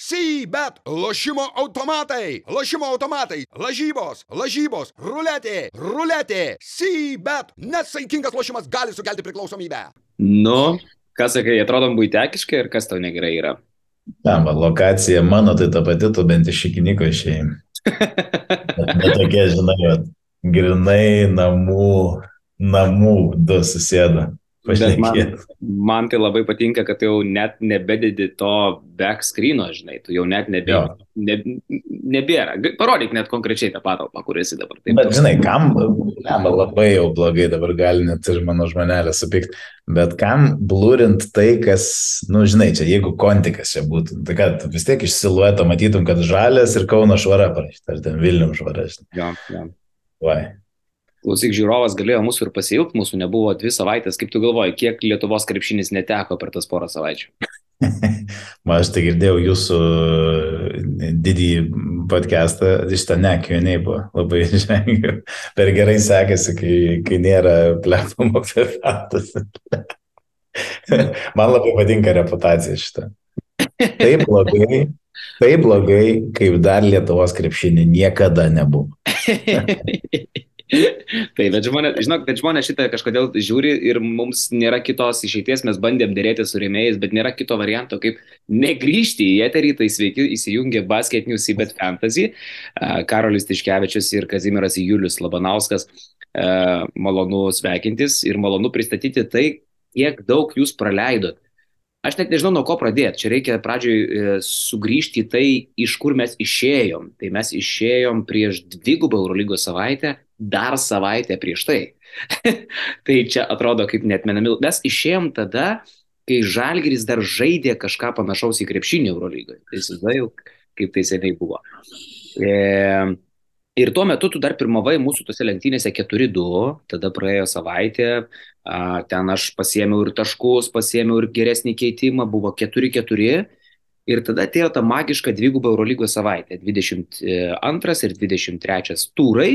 Sybet, lošimo automatai, lošimo automatai, lažybos, lažybos, ruletė, ruletė, Sybet. Nesaikingas lošimas gali sukelti priklausomybę. Nu, kas sakai, atrodom būtekiškai ir kas tau negerai yra? Va, lokacija mano tai ta pati, tu bent iš ikiniko išėjai. Bet tokie, žinai, grinai namų, namų du susėda. Bet man, man tai labai patinka, kad jau net nebededi to back screeno, žinai, tu jau net nebėra. Ne, nebėra. Parodyk net konkrečiai tą patalpą, kur esi dabar. Taip, Bet žinai, kam, kam labai jau blogai dabar gali net ir mano žmonelė supykti, bet kam blurint tai, kas, nu žinai, čia jeigu kontikas čia būtų, tai kad vis tiek iš silueto matytum, kad žalės ir Kauno švara parašyta, ar ten Vilnium švara, žinai. jo, jo. Vai. Klausyk, žiūrovas galėjo mūsų ir pasilgti, mūsų nebuvo dvi savaitės. Kaip tu galvoji, kiek Lietuvos krepšinis neteko per tas porą savaičių? Man aš tai girdėjau jūsų didįjį podcastą, iš ten ne, Q&A buvo labai žengiu. Per gerai sekėsi, kai, kai nėra plėtamo prefatas. Man labai patinka reputacija šitą. Taip blogai, taip blogai, kaip dar Lietuvos krepšinį niekada nebuvo. tai, bet žmonės, žinok, bet žmonės šitą kažkodėl žiūri ir mums nėra kitos išeities, mes bandėm dėrėti su rėmėjais, bet nėra kito varianto, kaip negrįžti į eterį, tai sveiki įsijungę Basket News į Bet Fantasy. Karolis Tiškevičius ir Kazimiras Julius Labanauskas. Malonu sveikintis ir malonu pristatyti tai, kiek daug jūs praleidot. Aš net nežinau, nuo ko pradėti. Čia reikia pradžioj e, sugrįžti į tai, iš kur mes išėjom. Tai mes išėjom prieš dvigubą Eurolygos savaitę, dar savaitę prieš tai. tai čia atrodo kaip net menami. Mes išėjom tada, kai Žalgiris dar žaidė kažką panašaus į krepšinį Eurolygoje. Tai įsivaizduoju, kaip tai seniai buvo. E, Ir tuo metu tu dar pirmavai mūsų tose lenktynėse 4-2, tada praėjo savaitė, ten aš pasiėmiau ir taškus, pasiėmiau ir geresnį keitimą, buvo 4-4 ir tada atėjo ta magiška dviguba Eurolygos savaitė, 22 ir 23 turai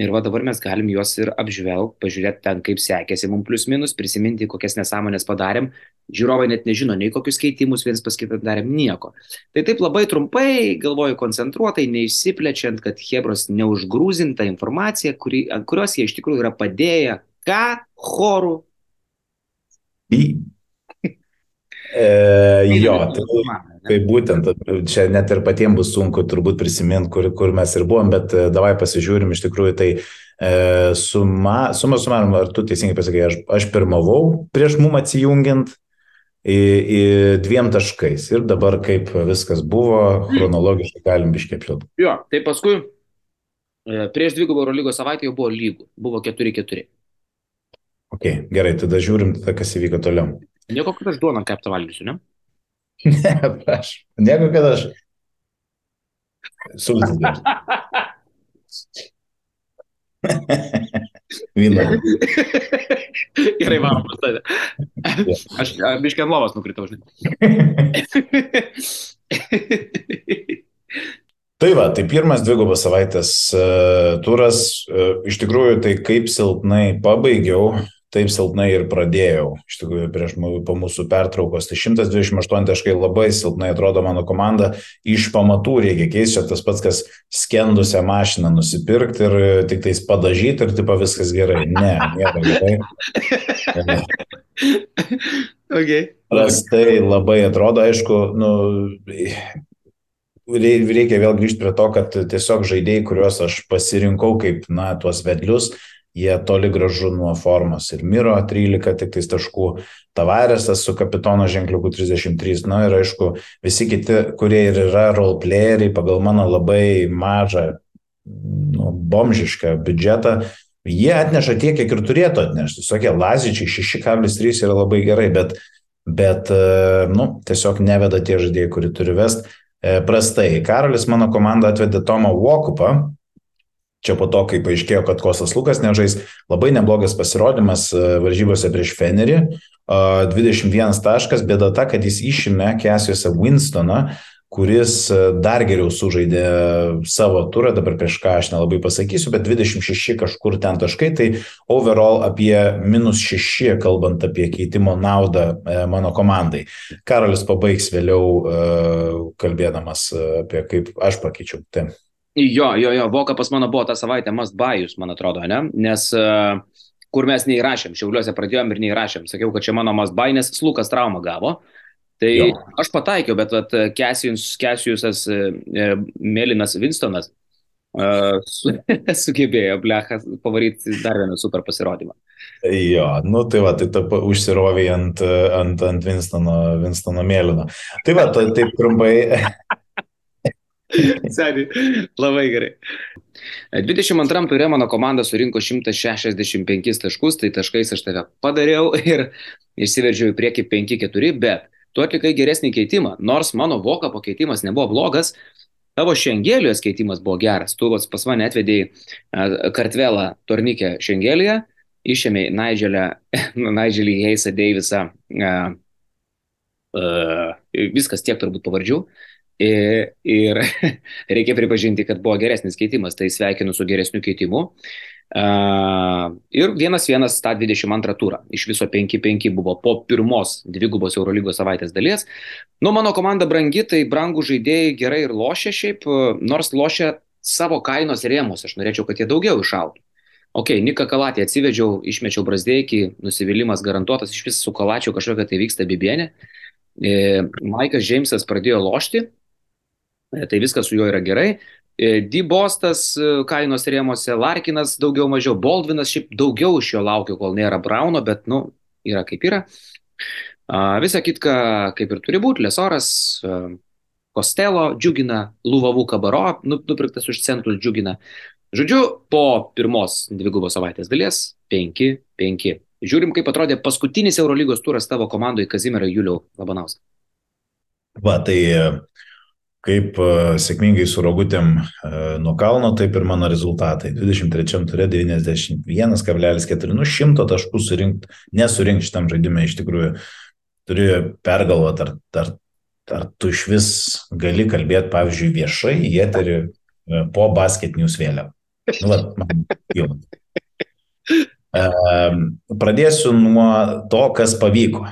ir va dabar mes galim juos ir apžvelgti, pažiūrėti ten, kaip sekėsi mums plius minus, prisiminti, kokias nesąmonės padarėm, žiūrovai net nežino, nei kokius keitimus viens pas kitą darėm, nieko. Tai taip labai trumpai, galvoju, koncentruotai, neišsiplečiant, kad Hebros neužgrūzinta informacija, kuri, ant kurios jie iš tikrųjų yra padėję, ką? Chorų. Į... E, jo, tai, tai būtent, čia net ir patiems bus sunku turbūt prisiminti, kur, kur mes ir buvom, bet e, davai pasižiūrim, iš tikrųjų tai e, suma, suma sumarom, ar tu teisingai pasakai, aš, aš pirmavau prieš mum atsijungiant į, į dviem taškais ir dabar kaip viskas buvo, chronologiškai galim biškiai apšilti. Jo, tai paskui e, prieš dvigubą Eurolygos savaitę jau buvo lygų, buvo 4-4. Ok, gerai, tada žiūrim, tada kas įvyko toliau. Nieko, kad aš duoną keptą valgysiu, ne? Ne, aš. Nieko, kad aš. Sultis. Vyną. Gerai, varom pas tave. Aš biškiai ant lovos nukritau, žinai. Tai va, tai pirmas dvigubas savaitės uh, turas, uh, iš tikrųjų tai kaip silpnai pabaigiau, taip silpnai ir pradėjau. Iš tikrųjų, prieš po mūsų pertraukos, tai 128 taškai labai silpnai atrodo mano komanda, iš pamatų reikia keisti, čia tas pats, kas skendusią mašiną nusipirkti ir e, tik tais padažyti ir tipo viskas gerai. Ne, nėra gerai. okay. Prastai labai atrodo, aišku, nu, rei- reikia vėl grįžti prie to, kad tiesiog žaidėjai, kuriuos aš pasirinkau kaip, na, tuos vedlius, jie toli gražu nuo formos. Ir Miro 13 tik tais taškų, Tavaresas su kapitono ženkliuku 33, na ir aišku, visi kiti, kurie ir yra roleplayeriai pagal mano labai mažą, nu, bomžišką biudžetą, jie atneša tiek, kiek ir turėtų atnešti. Tokie lazičiai 6,3 yra labai gerai, bet bet, e, nu, tiesiog neveda tie žaidėjai, kurį turi vest. E, Prastai. Karolis mano komanda atvedė Tomą Vokupą. Čia po to, kai paaiškėjo, kad Kostas Lukas nežais, labai neblogas pasirodymas e, varžybose prieš Fenerį. E, 21 taškas, bėda ta, kad jis išėmė Kesiuose Winstoną, kuris e, dar geriau sužaidė savo turą, dabar prieš ką aš nelabai pasakysiu, bet 26 kažkur ten taškai, tai overall apie minus 6, kalbant apie keitimo naudą e, mano komandai. Karolis pabaigs vėliau e, kalbėdamas apie kaip aš pakeičiau. Tai. Jo, jo, jo, Voka pas mano buvo tą savaitę must buyus, man atrodo, ne? Nes uh, kur mes neįrašėm, šiauliuose pradėjom ir neįrašėm. Sakiau, kad čia mano must buy, nes Slukas traumą gavo. Uh, Tai jo. aš pataikiau, bet vat, Kesijus, Kesijusas e, e, Mėlynas Winstonas uh, su, sugebėjo, blechas, pavaryti dar vieną super pasirodymą. Jo, nu tai va, tai tu užsirovė ant, ant, ant Winstono, Winstono Mėlyno. Tai va, tai taip trumpai. Seniai, labai gerai. 22 turė mano komanda surinko 165 taškus, tai taškais aš tave padariau ir išsiveržiau į priekį 5-4, bet tu atlikai geresnį keitimą, nors mano voka pakeitimas nebuvo blogas, tavo šengelijos keitimas buvo geras. Tu pas mane atvedėjai kartvelą tornikę šengeliją, išėmė Nigelę, Nigelį Heisą Davisą, uh, uh, viskas tiek turbūt pavardžių. Ir, ir reikia pripažinti, kad buvo geresnis keitimas, tai sveikinu su geresniu keitimu. Uh, ir vienas vienas tą 22 turą. Iš viso 5-5 buvo po pirmos dvigubos Eurolygos savaitės dalies. Nu, mano komanda brangi, tai brangų žaidėjai gerai ir lošia šiaip, nors lošia savo kainos rėmus. Aš norėčiau, kad jie daugiau išautų. Ok, Nika Kalatį atsivedžiau, išmečiau Brasdeikį, nusivylimas garantuotas, iš vis su Kalačiu kažkokia tai vyksta bibienė. E, Maikas Džeimsas pradėjo lošti, e, tai viskas su juo yra gerai. E, Dybostas e, kainos rėmose, Larkinas daugiau mažiau, Baldvinas šiaip daugiau iš jo laukiu, kol nėra Brauno, bet, nu, yra kaip yra. Visa kitka kaip ir turi būti, Lesoras, Kostelo džiugina, Luvavų kabaro, nu, nupirktas už centus džiugina. Žodžiu, po pirmos dvigubos savaitės dalies 5-5. Žiūrim, kaip atrodė paskutinis Eurolygos turas tavo komandoje Kazimierą Juliau Labanauską. Va, tai kaip e, sėkmingai su rogutėm e, nuo kalno, taip ir mano rezultatai. 23 turė 91,4, nu 100 taškų surinkti, nesurinkti šitam žaidimui iš tikrųjų. Turi pergalvoti, ar, ar, ar tu iš vis gali kalbėti, pavyzdžiui, viešai į eterį e, po basket news vėliau. Nu, va, man jau. Pradėsiu nuo to, kas pavyko.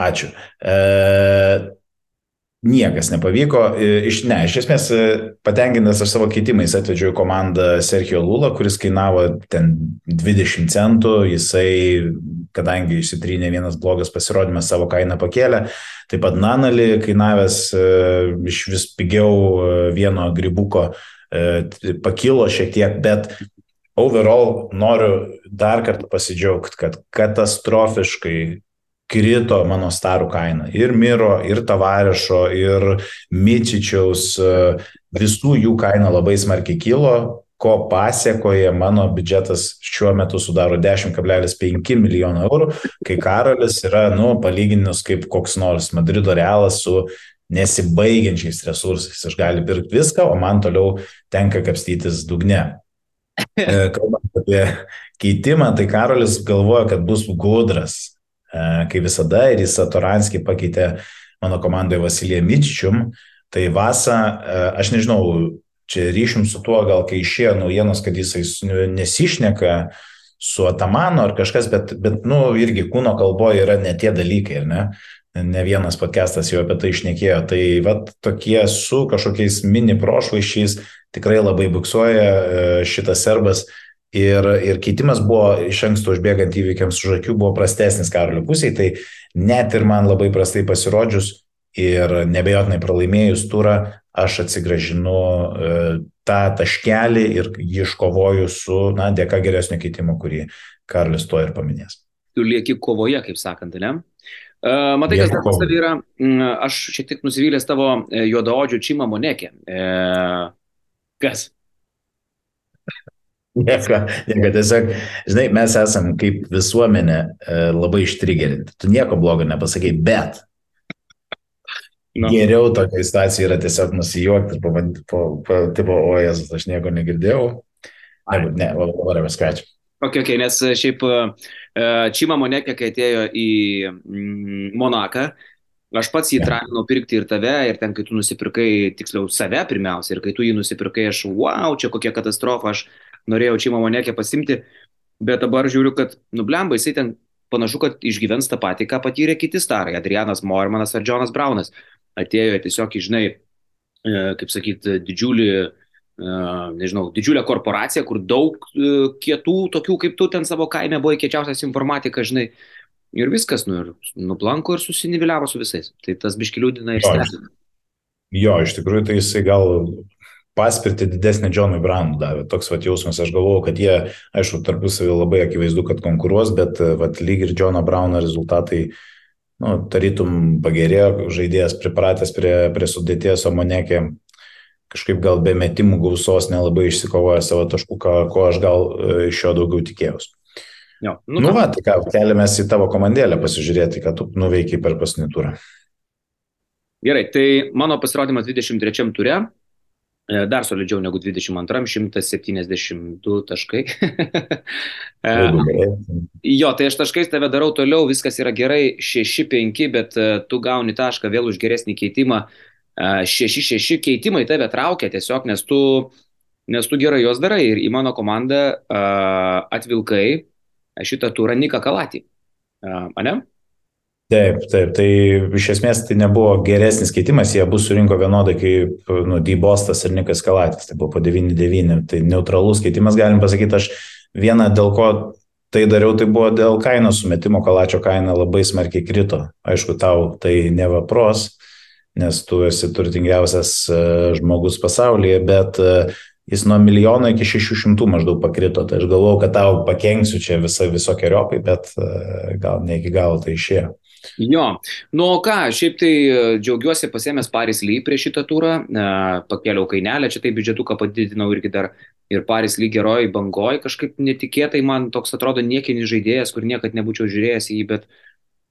Ačiū. E, Niekas nepavyko. Iš, ne, iš esmės patenkintas aš savo keitimais atvedžiau į komandą Sergio Lula, kuris kainavo ten 20 centų, jisai, kadangi išsitrynė vienas blogas pasirodymas, savo kainą pakėlė. Taip pat Nanali kainavęs iš vis pigiau vieno gribuko pakilo šiek tiek, bet overall noriu dar kartą pasidžiaugti, kad katastrofiškai krito mano starų kaina. Ir Miro, ir Tavarešo, ir Mičičiaus, visų jų kaina labai smarkiai kilo, ko pasiekoje mano biudžetas šiuo metu sudaro 10,5 milijono eurų, kai Karolis yra, nu, palyginus kaip koks nors Madrido realas su nesibaigiančiais resursais. Aš galiu pirkti viską, o man toliau tenka kapstytis dugne. E, kalbant apie keitimą, tai Karolis galvoja, kad bus gudras, E, kai visada, ir jis Toranskį pakeitė mano komandoje Vasiliją Mičičium. Tai Vasa, e, aš nežinau, čia ryšim su tuo, gal kai išėjo naujienos, kad jisai nesišneka su Atamanu ar kažkas, bet, bet, nu, irgi kūno kalboje yra ne tie dalykai, ne? Ne vienas podcastas jau apie tai išnekėjo. Tai vat tokie su kažkokiais mini prošvaišiais tikrai labai buksuoja e, šitas serbas Ir, ir keitimas buvo iš anksto užbėgant įvykiams už akių buvo prastesnis Karolio pusėje, tai net ir man labai prastai pasirodžius ir nebejotinai pralaimėjus turą, aš atsigražinu e, tą taškelį ir iškovoju su, na, dėka geresnio keitimo, kurį Karolis to ir paminės. Tu lieki kovoje, kaip sakant, ne? Uh, matai, kas dar pas yra, aš šiek tiek nusivylęs tavo e, juodaodžių Čimą Monekė. Uh, kas? Nieko, nieko, tiesiog, žinai, mes esam kaip visuomenė e, labai ištrigerinti. Tu nieko blogo nepasakai, bet no. geriau tokia situacija yra tiesiog nusijuokti ir pabandyti, po, po, tipo, o Jėzus, aš nieko negirdėjau. Ne, ne, whatever, scratch. Ok, ok, nes šiaip uh, Čima Monekė, kai atėjo į mm, Monaką, Aš pats jį traginau pirkti ir tave, ir ten, kai tu nusipirkai, tiksliau, save pirmiausia, ir kai tu jį nusipirkai, aš, wow, čia kokia katastrofa, aš norėjau čia mamonekė pasimti, bet dabar žiūriu, kad, nublemba, jisai ten panašu, kad išgyvens tą patį, ką patyrė kiti starai, Adrianas Mormanas ar Jonas Braunas. Atėjo tiesiog, žinai, e, kaip sakyti, didžiulį, e, nežinau, didžiulę korporaciją, kur daug e, kietų, tokių kaip tu ten savo kaime buvo kiečiausias informatika, žinai, ir viskas, nu, ir nuplanko ir susiniviliavo su visais. Tai tas biškiliūdina ir stebina. Jo, iš tikrųjų, tai jisai gal paspirti didesnį Džonui Brownui davė. Toks vat jausmas, aš galvojau, kad jie, aišku, tarpusavį labai akivaizdu, kad konkuruos, bet vat, lyg ir Džono Brauno rezultatai, nu, tarytum pagerėjo, žaidėjas pripratęs prie, prie sudėties, o monekė kažkaip gal be metimų gausos nelabai išsikovoja savo taškų, ko, ko aš gal e, iš jo daugiau tikėjausi. Jo, nu, nu va, tai ką, keliamės į tavo komandėlę pasižiūrėti, ką tu nuveikiai per paskutinį turą. Gerai, tai mano pasirodymas 23 ture, e, dar solidžiau negu 22, 172 taškai. E, jo, tai aš taškais tave darau toliau, viskas yra gerai, 6-5, bet e, tu gauni tašką vėl už geresnį keitimą. 6-6 keitimai tave traukia tiesiog, nes tu, nes tu gerai juos darai ir į mano komandą atvilkai šitą turą Niką Kalatį. Ane? Taip, taip, tai iš esmės tai nebuvo geresnis keitimas, jie abu surinko vienodai kaip nu, Dybostas ir Nikas Kalatis, tai buvo po 9-9, tai neutralus keitimas, galim pasakyti, aš vieną dėl ko tai dariau, tai buvo dėl kainos sumetimo, Kalačio kaina labai smarkiai krito, aišku, tau tai nevapros, nes tu esi turtingiausias e, žmogus pasaulyje, bet uh, jis nuo milijono iki šešių šimtų maždaug pakrito. Tai aš galvojau, kad tau pakenksiu čia visą visokiojopai, bet e, gal ne iki galo tai išėjo. Jo, nu ką, šiaip tai e, džiaugiuosi pasėmęs Paris Ly prie šitą turą, e, pakėliau kainelę, čia tai biudžetuką padidinau irgi dar ir Paris Ly geroj bangoj, kažkaip netikėtai man toks atrodo niekinis žaidėjas, kur niekad nebūčiau žiūrėjęs į jį, bet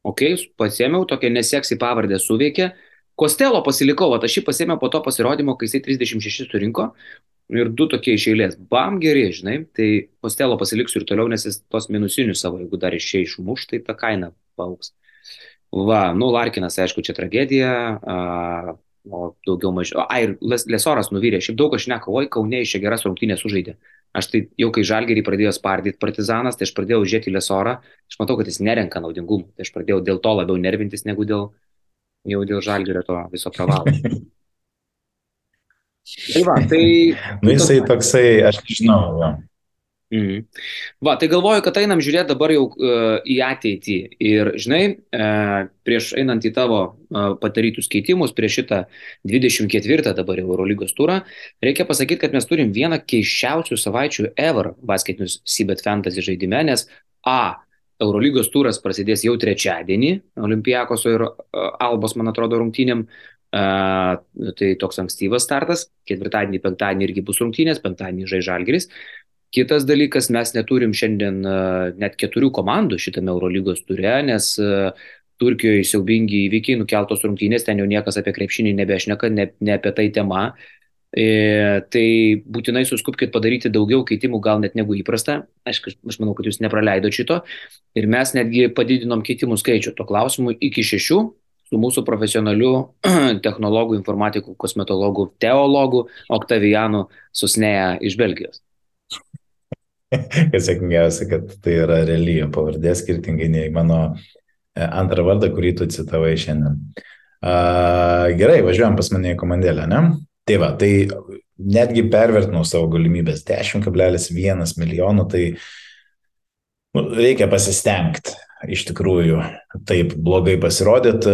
okei, okay, pasėmiau, tokia neseksi pavardė suveikė. Kostelo pasilikau, aš jį pasėmiau po to pasirodymo, kai jisai 36 surinko, ir du tokie iš eilės, bam geri, žinai, tai postelo pasiliksiu ir toliau, nes jis tos minusinius savo, jeigu dar iš čia išmuš, tai ta kaina paauks. Va, nu, Larkinas, aišku, čia tragedija, a, o daugiau mažiau. A, ir Lesoras nuvyrė, šiaip daug aš nekovoj, Kaune iš čia geras rungtynės sužaidė. Aš tai jau kai Žalgerį pradėjo spardyti partizanas, tai aš pradėjau žiūrėti Lesorą, aš matau, kad jis nerenka naudingumų, tai aš pradėjau dėl to labiau nervintis negu dėl, jau dėl Žalgerio to viso pravalo. Tai va, tai... Nu, jisai toksai, aš nežinau. Mhm. Va, tai galvoju, kad einam žiūrėti dabar jau uh, į ateitį. Ir, žinai, uh, prieš einant į tavo uh, padarytus keitimus, prieš šitą 24 dabar Eurolygos turą, reikia pasakyti, kad mes turim vieną keiščiausių savaičių ever basketinius Sibet Fantasy žaidime, nes A. Eurolygos turas prasidės jau trečiadienį, Olimpiakoso ir uh, Albos, man atrodo, rungtynėm, Uh, tai toks ankstyvas startas, ketvirtadienį, penktadienį irgi bus rungtynės, penktadienį žai žalgeris. Kitas dalykas, mes neturim šiandien uh, net keturių komandų šitame Eurolygos ture, nes uh, Turkijoje siaubingi įvykiai, nukeltos rungtynės, ten jau niekas apie krepšinį nebešneka, ne, ne apie tai tema. E, tai būtinai suskupkite padaryti daugiau keitimų, gal net negu įprasta. Aš, aš manau, kad jūs nepraleidote šito. Ir mes netgi padidinom keitimų skaičių to klausimu iki šešių, su mūsų profesionaliu technologų, informatikų, kosmetologų, teologų Oktavianu Susneja iš Belgijos. Kas sėkmingiausia, kad tai yra realijo pavardė, skirtingai nei mano e, antrą vardą, kurį tu citavai šiandien. Uh, gerai, važiuojam pas mane į komandėlę, ne? Tai va, tai netgi pervertinau savo galimybės 10,1 milijonų, tai nu, reikia pasistengti iš tikrųjų taip blogai pasirodyt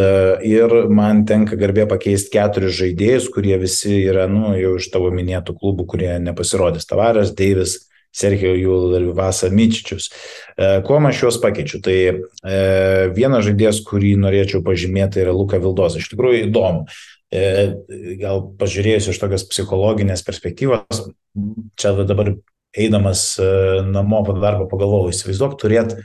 ir man tenka garbė pakeisti keturis žaidėjus, kurie visi yra, nu, jau iš tavo minėtų klubų, kurie nepasirodys. Tavaras, Deivis, Sergio Julvasa Mičičius. E, kuo aš juos pakeičiu? Tai e, vienas žaidėjas, kurį norėčiau pažymėti, yra Luka Vildos. Iš tikrųjų įdomu. E, gal pažiūrėjus iš tokios psichologinės perspektyvos, čia dabar eidamas namo po darbo pagalvojau, įsivaizduok turėti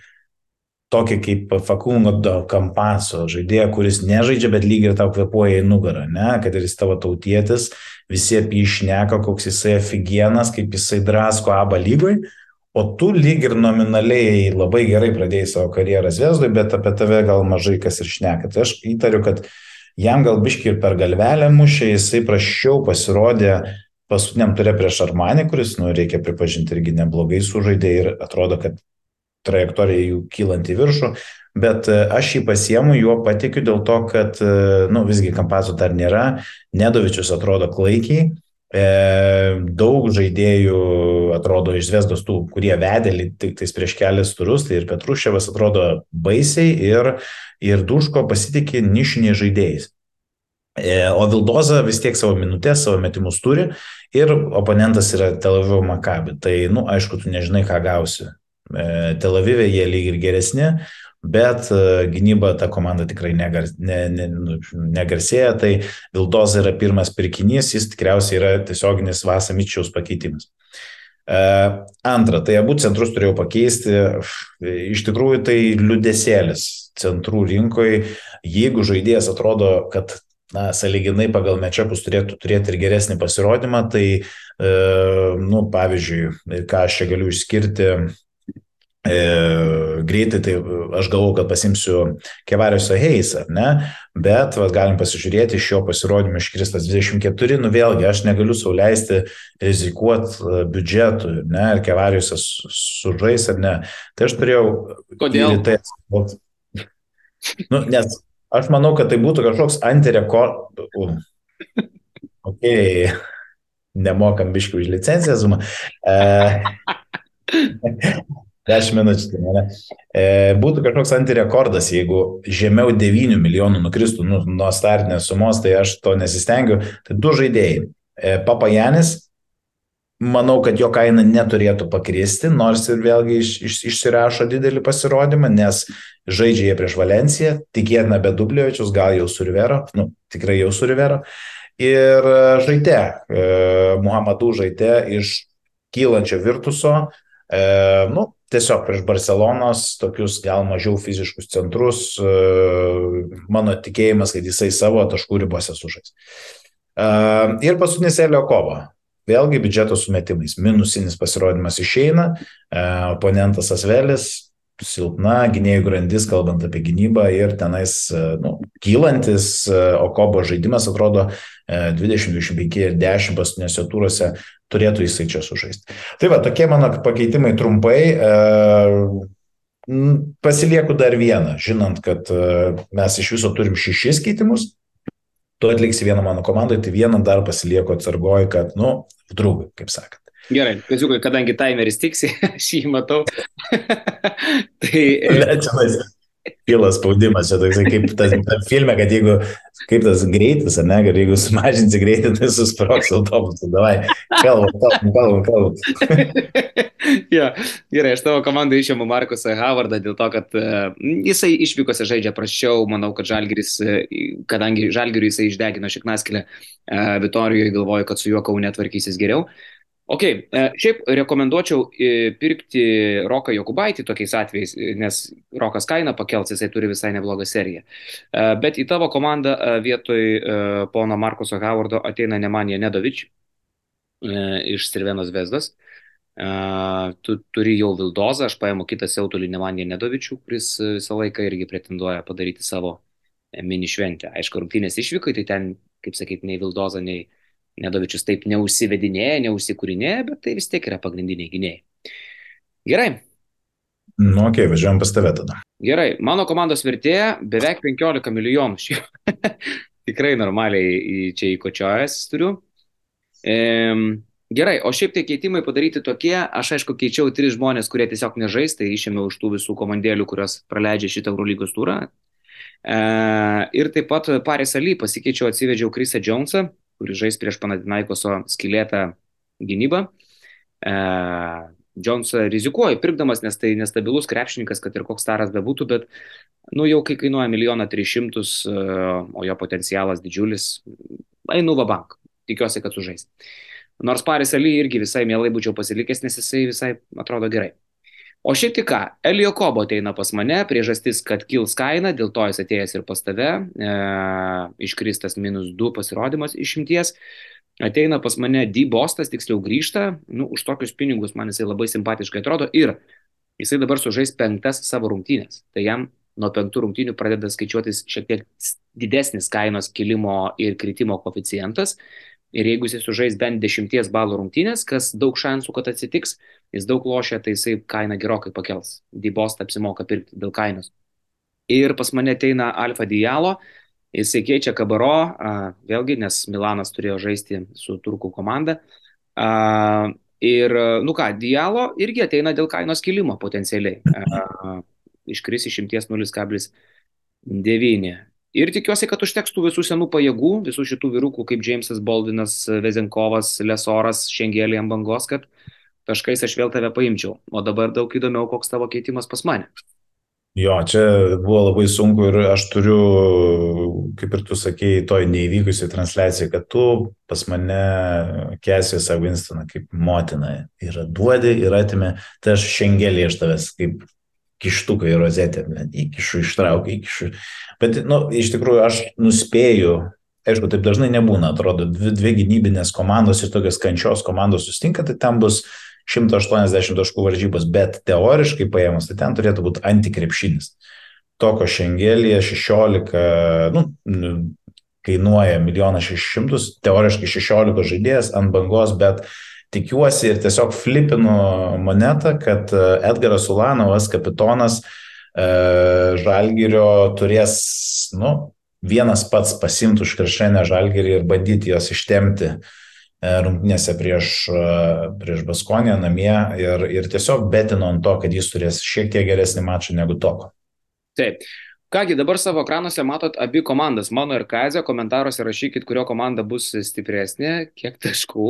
tokį kaip Fakundo Kampaso žaidėją, kuris nežaidžia, bet lygiai ir tau kvepuoja į nugarą, ne, kad ir jis tavo tautietis, visi apie jį šneka, koks jisai afigienas, kaip jisai drasko abą lygoj, o tu lyg ir nominaliai labai gerai pradėjai savo karjerą Zviesdui, bet apie tave gal mažai kas ir šneka. Tai aš įtariu, kad jam gal biški ir per galvelę mušė, jisai prašiau pasirodė paskutiniam turė prieš Armanį, kuris, nu, reikia pripažinti, irgi neblogai sužaidė ir atrodo, kad trajektorija jų kylant į viršų, bet e, aš jį pasiemu, juo patikiu dėl to, kad, e, nu, visgi Kampazo dar nėra, Nedovičius atrodo klaikiai, e, daug žaidėjų atrodo iš Vesdos tų, kurie vedė tik tais prieš kelias turus, tai ir Petruševas atrodo baisiai ir, ir Duško pasitikė nišiniais žaidėjais. O Vildoza vis tiek savo minutės, savo metimus turi ir oponentas yra Tel Avivo Makabi. Tai, nu, aišku, tu nežinai, ką gausi. E, Tel Avive jie lyg ir geresni, bet e, gynyba ta komanda tikrai negar, ne, ne, nu, negarsėja, tai Vildoza yra pirmas pirkinys, jis tikriausiai yra tiesioginis Vasamičiaus pakeitimas. Antra, tai abu centrus turėjau pakeisti. Iš tikrųjų, tai liudesėlis centrų rinkoje. Jeigu žaidėjas atrodo, kad na, saliginai pagal mečiapus turėtų turėti ir geresnį pasirodymą, tai, e, nu, pavyzdžiui, ką aš čia galiu išskirti, e, greitai, tai aš galvoju, kad pasimsiu Kevariusą Heisą, ne, bet va, galim pasižiūrėti iš jo pasirodymą iškristas 24, nu vėlgi, aš negaliu sauliaisti rizikuoti e, biudžetu, ne, ar Kevariusas sužais ar ne. Tai aš turėjau... Kodėl? Tai, nu, nes Aš manau, kad tai būtų kažkoks antirekord. Ok, nemokam biškių už licenciją. E, 10 minučių, tai ne. E, būtų kažkoks antirekordas, jeigu žemiau 9 milijonų nukristų nu, nuo startinės sumos, tai aš to nesistengiu. Tai du žaidėjai. E, Papajanis Manau, kad jo kaina neturėtų pakristi, nors ir vėlgi iš, iš, išsirašo didelį pasirodymą, nes žaidžia jie prieš Valenciją, tikėtina be Dubliovičius, gal jau su Rivero, nu, tikrai jau su Rivero. Ir e, žaidė, e, Muhammadu žaidė iš kylančio Virtuso, e, nu, tiesiog prieš Barcelonos tokius gal mažiau fiziškus centrus, e, mano tikėjimas, kad jisai savo taškų ribose sužais. E, ir paskutinis Elio Kovo. Vėlgi biudžeto sumetimais. Minusinis pasirodymas išeina, e, oponentas Asvelis, silpna gynėjų grandis, kalbant apie gynybą ir tenais nu, kylantis Okobo žaidimas atrodo 20, 25 ir 10 paskutinėse turose turėtų jisai čia sužaisti. Tai va, tokie mano pakeitimai trumpai. Pasilieku dar vieną, žinant, kad mes iš viso turim šešis keitimus, tu atliksi vieną mano komandai, tai vieną dar pasilieku atsargoju, kad, nu, draugai, kaip sakant. Gerai, Kaziukai, kadangi timeris tiksi, aš jį matau. tai... Lečiamas. Pilas spaudimas, čia toksai kaip tas filme, kad jeigu, kaip tas greitis, ar ne, kad jeigu sumažinsi greitį, tai susproks autobusą, davai, kalbam, kalbam, kalbam, ja, gerai, aš tavo komandai išėmu Markusą Havardą dėl to, kad uh, jisai išvykose žaidžia prašiau, manau, kad Žalgiris, uh, kadangi Žalgiriui jisai išdegino šiknaskilę uh, Vitorijoje, galvoju, kad su juo kaunė tvarkysis geriau. Ok, e, šiaip rekomenduočiau e, pirkti Roką Jokubaitį tokiais atvejais, e, nes Rokas kainą pakels, jisai turi visai neblogą seriją. Bet į tavo komandą vietoj pono Markuso Howardo ateina Nemanija Nedovič iš Sirvenos Vesdas. Tu turi jau Vildozą, aš paimu kitą siautulį Nemaniją Nedovičių, kuris visą laiką irgi pretenduoja padaryti savo mini šventę. Aišku, rungtynės išvykai, tai ten, kaip sakyt, nei Vildoza, nei Nedovičius taip neužsivedinėja, neužsikūrinėja, bet tai vis tiek yra pagrindiniai gynėjai. Gerai. Nu, okei, okay, važiuojam pas tave tada. Gerai, mano komandos vertė beveik 15 milijonų. Tikrai normaliai čia įkočiojas turiu. E, gerai, o šiaip tai keitimai padaryti tokie, aš aišku keičiau tris žmonės, kurie tiesiog nežais, tai išėmiau iš tų visų komandėlių, kurios praleidžia šitą Eurolygos turą. E, ir taip pat Paris Ali pasikeičiau, atsivedžiau Krisą Jonesą, kuris žais prieš Panatinaikoso skilėtą gynybą. E, Jones rizikuoja pirkdamas, nes tai nestabilus krepšininkas, kad ir koks staras bebūtų, bet nu, jau kai kainuoja milijoną tris šimtus, e, o jo potencialas didžiulis, einu va bank, tikiuosi, kad sužais. Nors Paris Ali irgi visai mielai būčiau pasilikęs, nes jisai visai atrodo gerai. O šiaip tik ką, Elio Kobo ateina pas mane, priežastis, kad kils kaina, dėl to jis atėjęs ir pas tave, e, iškristas minus 2 pasirodymas išimties, ateina pas mane D Bostas, tiksliau grįžta, nu, už tokius pinigus man jisai labai simpatiškai atrodo ir jisai dabar sužais penktas savo rungtynės, tai jam nuo penktų rungtynių pradeda skaičiuotis šiek tiek didesnis kainos kilimo ir kritimo koficijantas. Ir jeigu jis sužais bent 10 balų rungtynės, kas daug šansų, kad atsitiks, jis daug lošia, tai jisai kainą gerokai pakels. Dybostą apsimoka pirkti dėl kainos. Ir pas mane ateina Alfa Dialo, jisai keičia Kabaro, vėlgi, nes Milanas turėjo žaisti su turkų komanda. Ir, nu ką, Dialo irgi ateina dėl kainos kilimo potencialiai. Iškris iš 100,9. Ir tikiuosi, kad užteks tų visų senų pajėgų, visų šitų vyrukų kaip Jamesas Boldinas, Vezenkovas, Lesoras, Šengelį ant bangos, kad taškais aš vėl tave paimčiau. O dabar daug įdomiau, koks tavo keitimas pas mane. Jo, čia buvo labai sunku ir aš turiu, kaip ir tu sakėjai, toj neįvykusiai transliacijai, kad tu pas mane Kesijosą Winstoną kaip motina ir duodi ir atimė, tai aš šengelį iš tavęs kaip kištuką į rozetę, įkišu, ištraukiu, įkišu. Bet, nu, iš tikrųjų, aš nuspėju, aišku, taip dažnai nebūna, atrodo, dvi, dvi gynybinės komandos ir tokios kančios komandos sustinka, tai ten bus 180 taškų varžybos, bet teoriškai paėmus, tai ten turėtų būti antikrepšinis. Toko šengelėje 16, nu, kainuoja 1 600, teoriškai 16 žaidėjas ant bangos, bet tikiuosi ir tiesiog flipinu monetą, kad e, Edgaras Ulanovas, kapitonas e, Žalgirio, turės, nu, vienas pats pasimtų už krešenę Žalgirį ir bandyti jos ištemti e, rungtynėse prieš, prieš Baskonę namie ir, ir tiesiog betino ant to, kad jis turės šiek tiek geresnį mačą negu Toko. Taip. Kągi, dabar savo ekranuose matot abi komandas, mano ir Kazio, komentaruose rašykit, kurio komanda bus stipresnė, kiek taškų,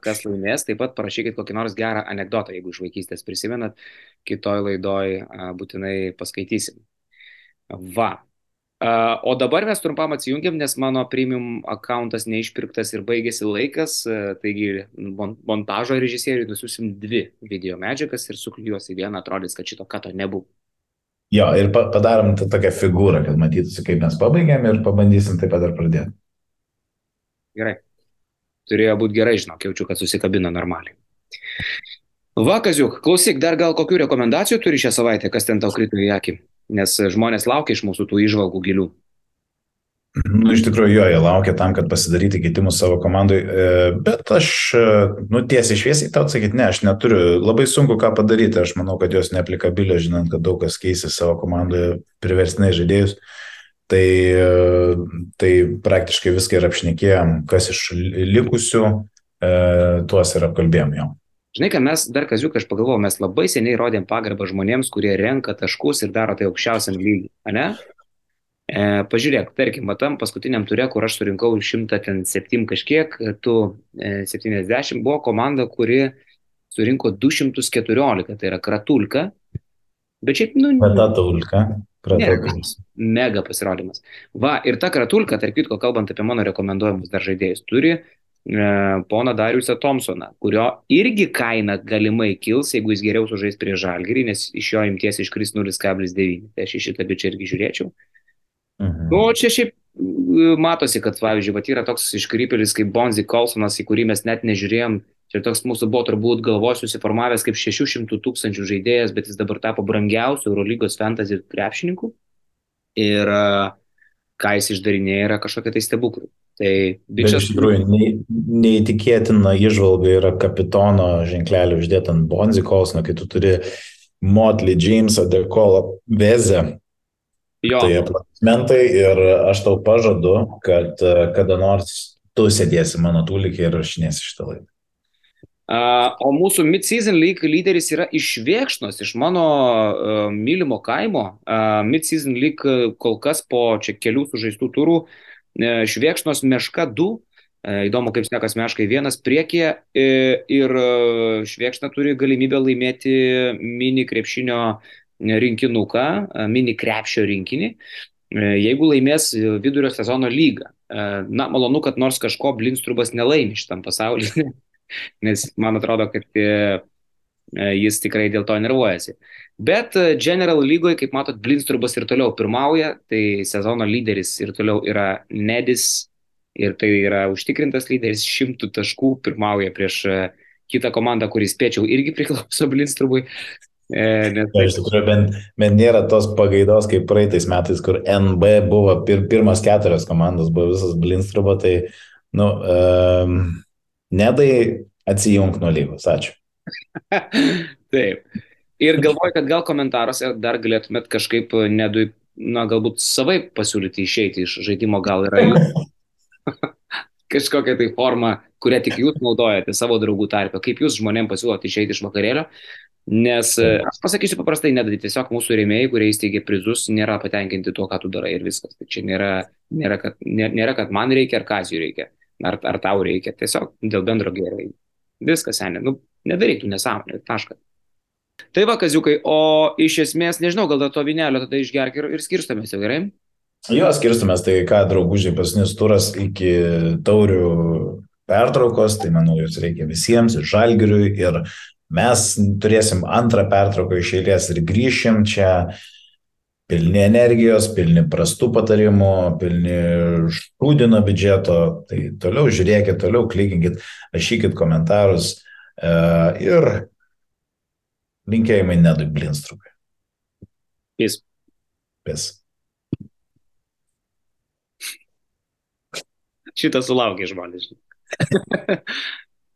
kas laimės, taip pat parašykit kokį nors gerą anegdotą, jeigu iš vaikystės prisimenat, kitoj laidoj būtinai paskaitysim. Va. O dabar mes trumpam atsijungiam, nes mano premium akantas neišpirktas ir baigėsi laikas, taigi montažo režisieriui nusiusim dvi video medžiagas ir suklijuos į vieną, atrodys, kad šito kato nebuvo. Jo, ir padarom tą tokią figūrą, kad matytųsi, kaip mes pabaigėm ir pabandysim taip pat ir pradėti. Gerai. Turėjo būti gerai, žinok, jaučiu, kad susikabino normaliai. Vakaziuk, klausyk, dar gal kokių rekomendacijų turi šią savaitę, kas ten tau krito į akį, nes žmonės laukia iš mūsų tų išvalgų gilių. Nu, iš tikrųjų, jo, jie laukia tam, kad pasidaryti keitimus savo komandai, e, bet aš, e, nu, tiesiai šviesiai tau atsakyti, ne, aš neturiu, labai sunku ką padaryti, aš manau, kad jos neaplikabilė, žinant, kad daug kas keisi savo komandoje priverstinai žaidėjus. Tai, e, tai praktiškai viską ir apšnekėjom, kas iš likusių, tuos ir apkalbėjom jau. Žinai, kad mes dar kaziuk, aš pagalvojau, mes labai seniai rodėm pagarbą žmonėms, kurie renka taškus ir daro tai aukščiausiam lygiui, ne? E, pažiūrėk, tarkim, matam paskutiniam turė, kur aš surinkau 107 kažkiek, tu e, 70, buvo komanda, kuri surinko 214, tai yra Kratulka. Bet šiaip, nu... Kratulka. Kratulkas. Mega pasirodymas. Va, ir ta Kratulka, tarp kitko, kalbant apie mano rekomenduojamus dar žaidėjus, turi e, pona Dariusą Thompsoną, kurio irgi kaina galimai kils, jeigu jis geriau sužais prie žalgerį, nes iš jo imties iškris 0,9. Tai aš į šitą bičią irgi žiūrėčiau. Mhm. Nu, čia šiaip matosi, kad, pavyzdžiui, va, yra toks iškrypėlis kaip Bonzi Colsonas, į kurį mes net nežiūrėjom. Čia toks mūsų buvo turbūt galvos susiformavęs kaip 600 tūkstančių žaidėjas, bet jis dabar tapo brangiausiu Eurolygos fantasy krepšininku. Ir ką jis išdarinėja yra kažkokia tai stebuklai. Tai bičias... Iš tikrųjų, ne, neįtikėtina išvalga yra kapitono ženklelį uždėti ant Bonzi Colsono, kai tu turi Motley Jamesą, Dekolą, Vezę, Jo. Tai aplodismentai ir aš tau pažadu, kad e, kada nors tu sėdėsi mano tūlikį ir rašinėsi šitą laidą. Uh, o mūsų Mid-Season League lyderis yra iš Viekšnos, iš mano uh, mylimo kaimo. Uh, Mid-Season League kol kas po čia kelių sužaistų turų uh, Šviekšnos Meška 2. Uh, įdomu, kaip snekas Meškai vienas priekyje uh, ir uh, Šviekšna turi galimybę laimėti mini krepšinio uh, rinkinuką, mini krepšio rinkinį, jeigu laimės vidurio sezono lygą. Na, malonu, kad nors kažko Blinstrubas nelaimi šitam pasaulyje, nes man atrodo, kad jis tikrai dėl to nervuojasi. Bet General lygoje, kaip matot, Blinstrubas ir toliau pirmauja, tai sezono lyderis ir toliau yra Nedis ir tai yra užtikrintas lyderis, šimtų taškų pirmauja prieš kitą komandą, kuris spėčiau irgi priklauso Blinstrubui. E, nes iš tikrųjų, bent, bent nėra tos pagaidos, kaip praeitais metais, kur NB buvo pir, pirmas keturios komandos, buvo visas Blinstrubo, tai, nu, um, nedai atsijung nuo lygos. Ačiū. Taip. Ir galvoju, kad gal komentaruose dar galėtumėt kažkaip nedui, na, galbūt savai pasiūlyti išeiti iš žaidimo, gal yra jų kažkokia tai forma, kurią tik jūs naudojate savo draugų tarpę, kaip jūs žmonėm pasiūlote išeiti iš vakarėlio. Nes e, aš pasakysiu paprastai, nedai, tiesiog mūsų rėmėjai, kurie įsteigė prizus, nėra patenkinti tuo, ką tu darai ir viskas. Tai čia nėra, nėra, kad, nėra, kad man reikia ar kazijų reikia, ar, ar tau reikia, tiesiog dėl bendro gėrio. Viskas, seniai, nu, nedaryk tų nesąmonę, taškas. Tai va, kaziukai, o iš esmės, nežinau, gal to vinelio tada išgerk ir, ir skirstamės jau gerai? Jo, skirstumės, tai ką, draugužiai, pasinis turas iki taurių pertraukos, tai manau, jos reikia visiems, ir žalgiriui, ir mes turėsim antrą pertrauką iš eilės ir grįšim čia pilni energijos, pilni prastų patarimų, pilni šūdino biudžeto. Tai toliau žiūrėkit, toliau klikinkit, rašykit komentarus e, ir linkėjimai nedui blinstrukai. Pis. Pis. Šitą sulaukė žmonės.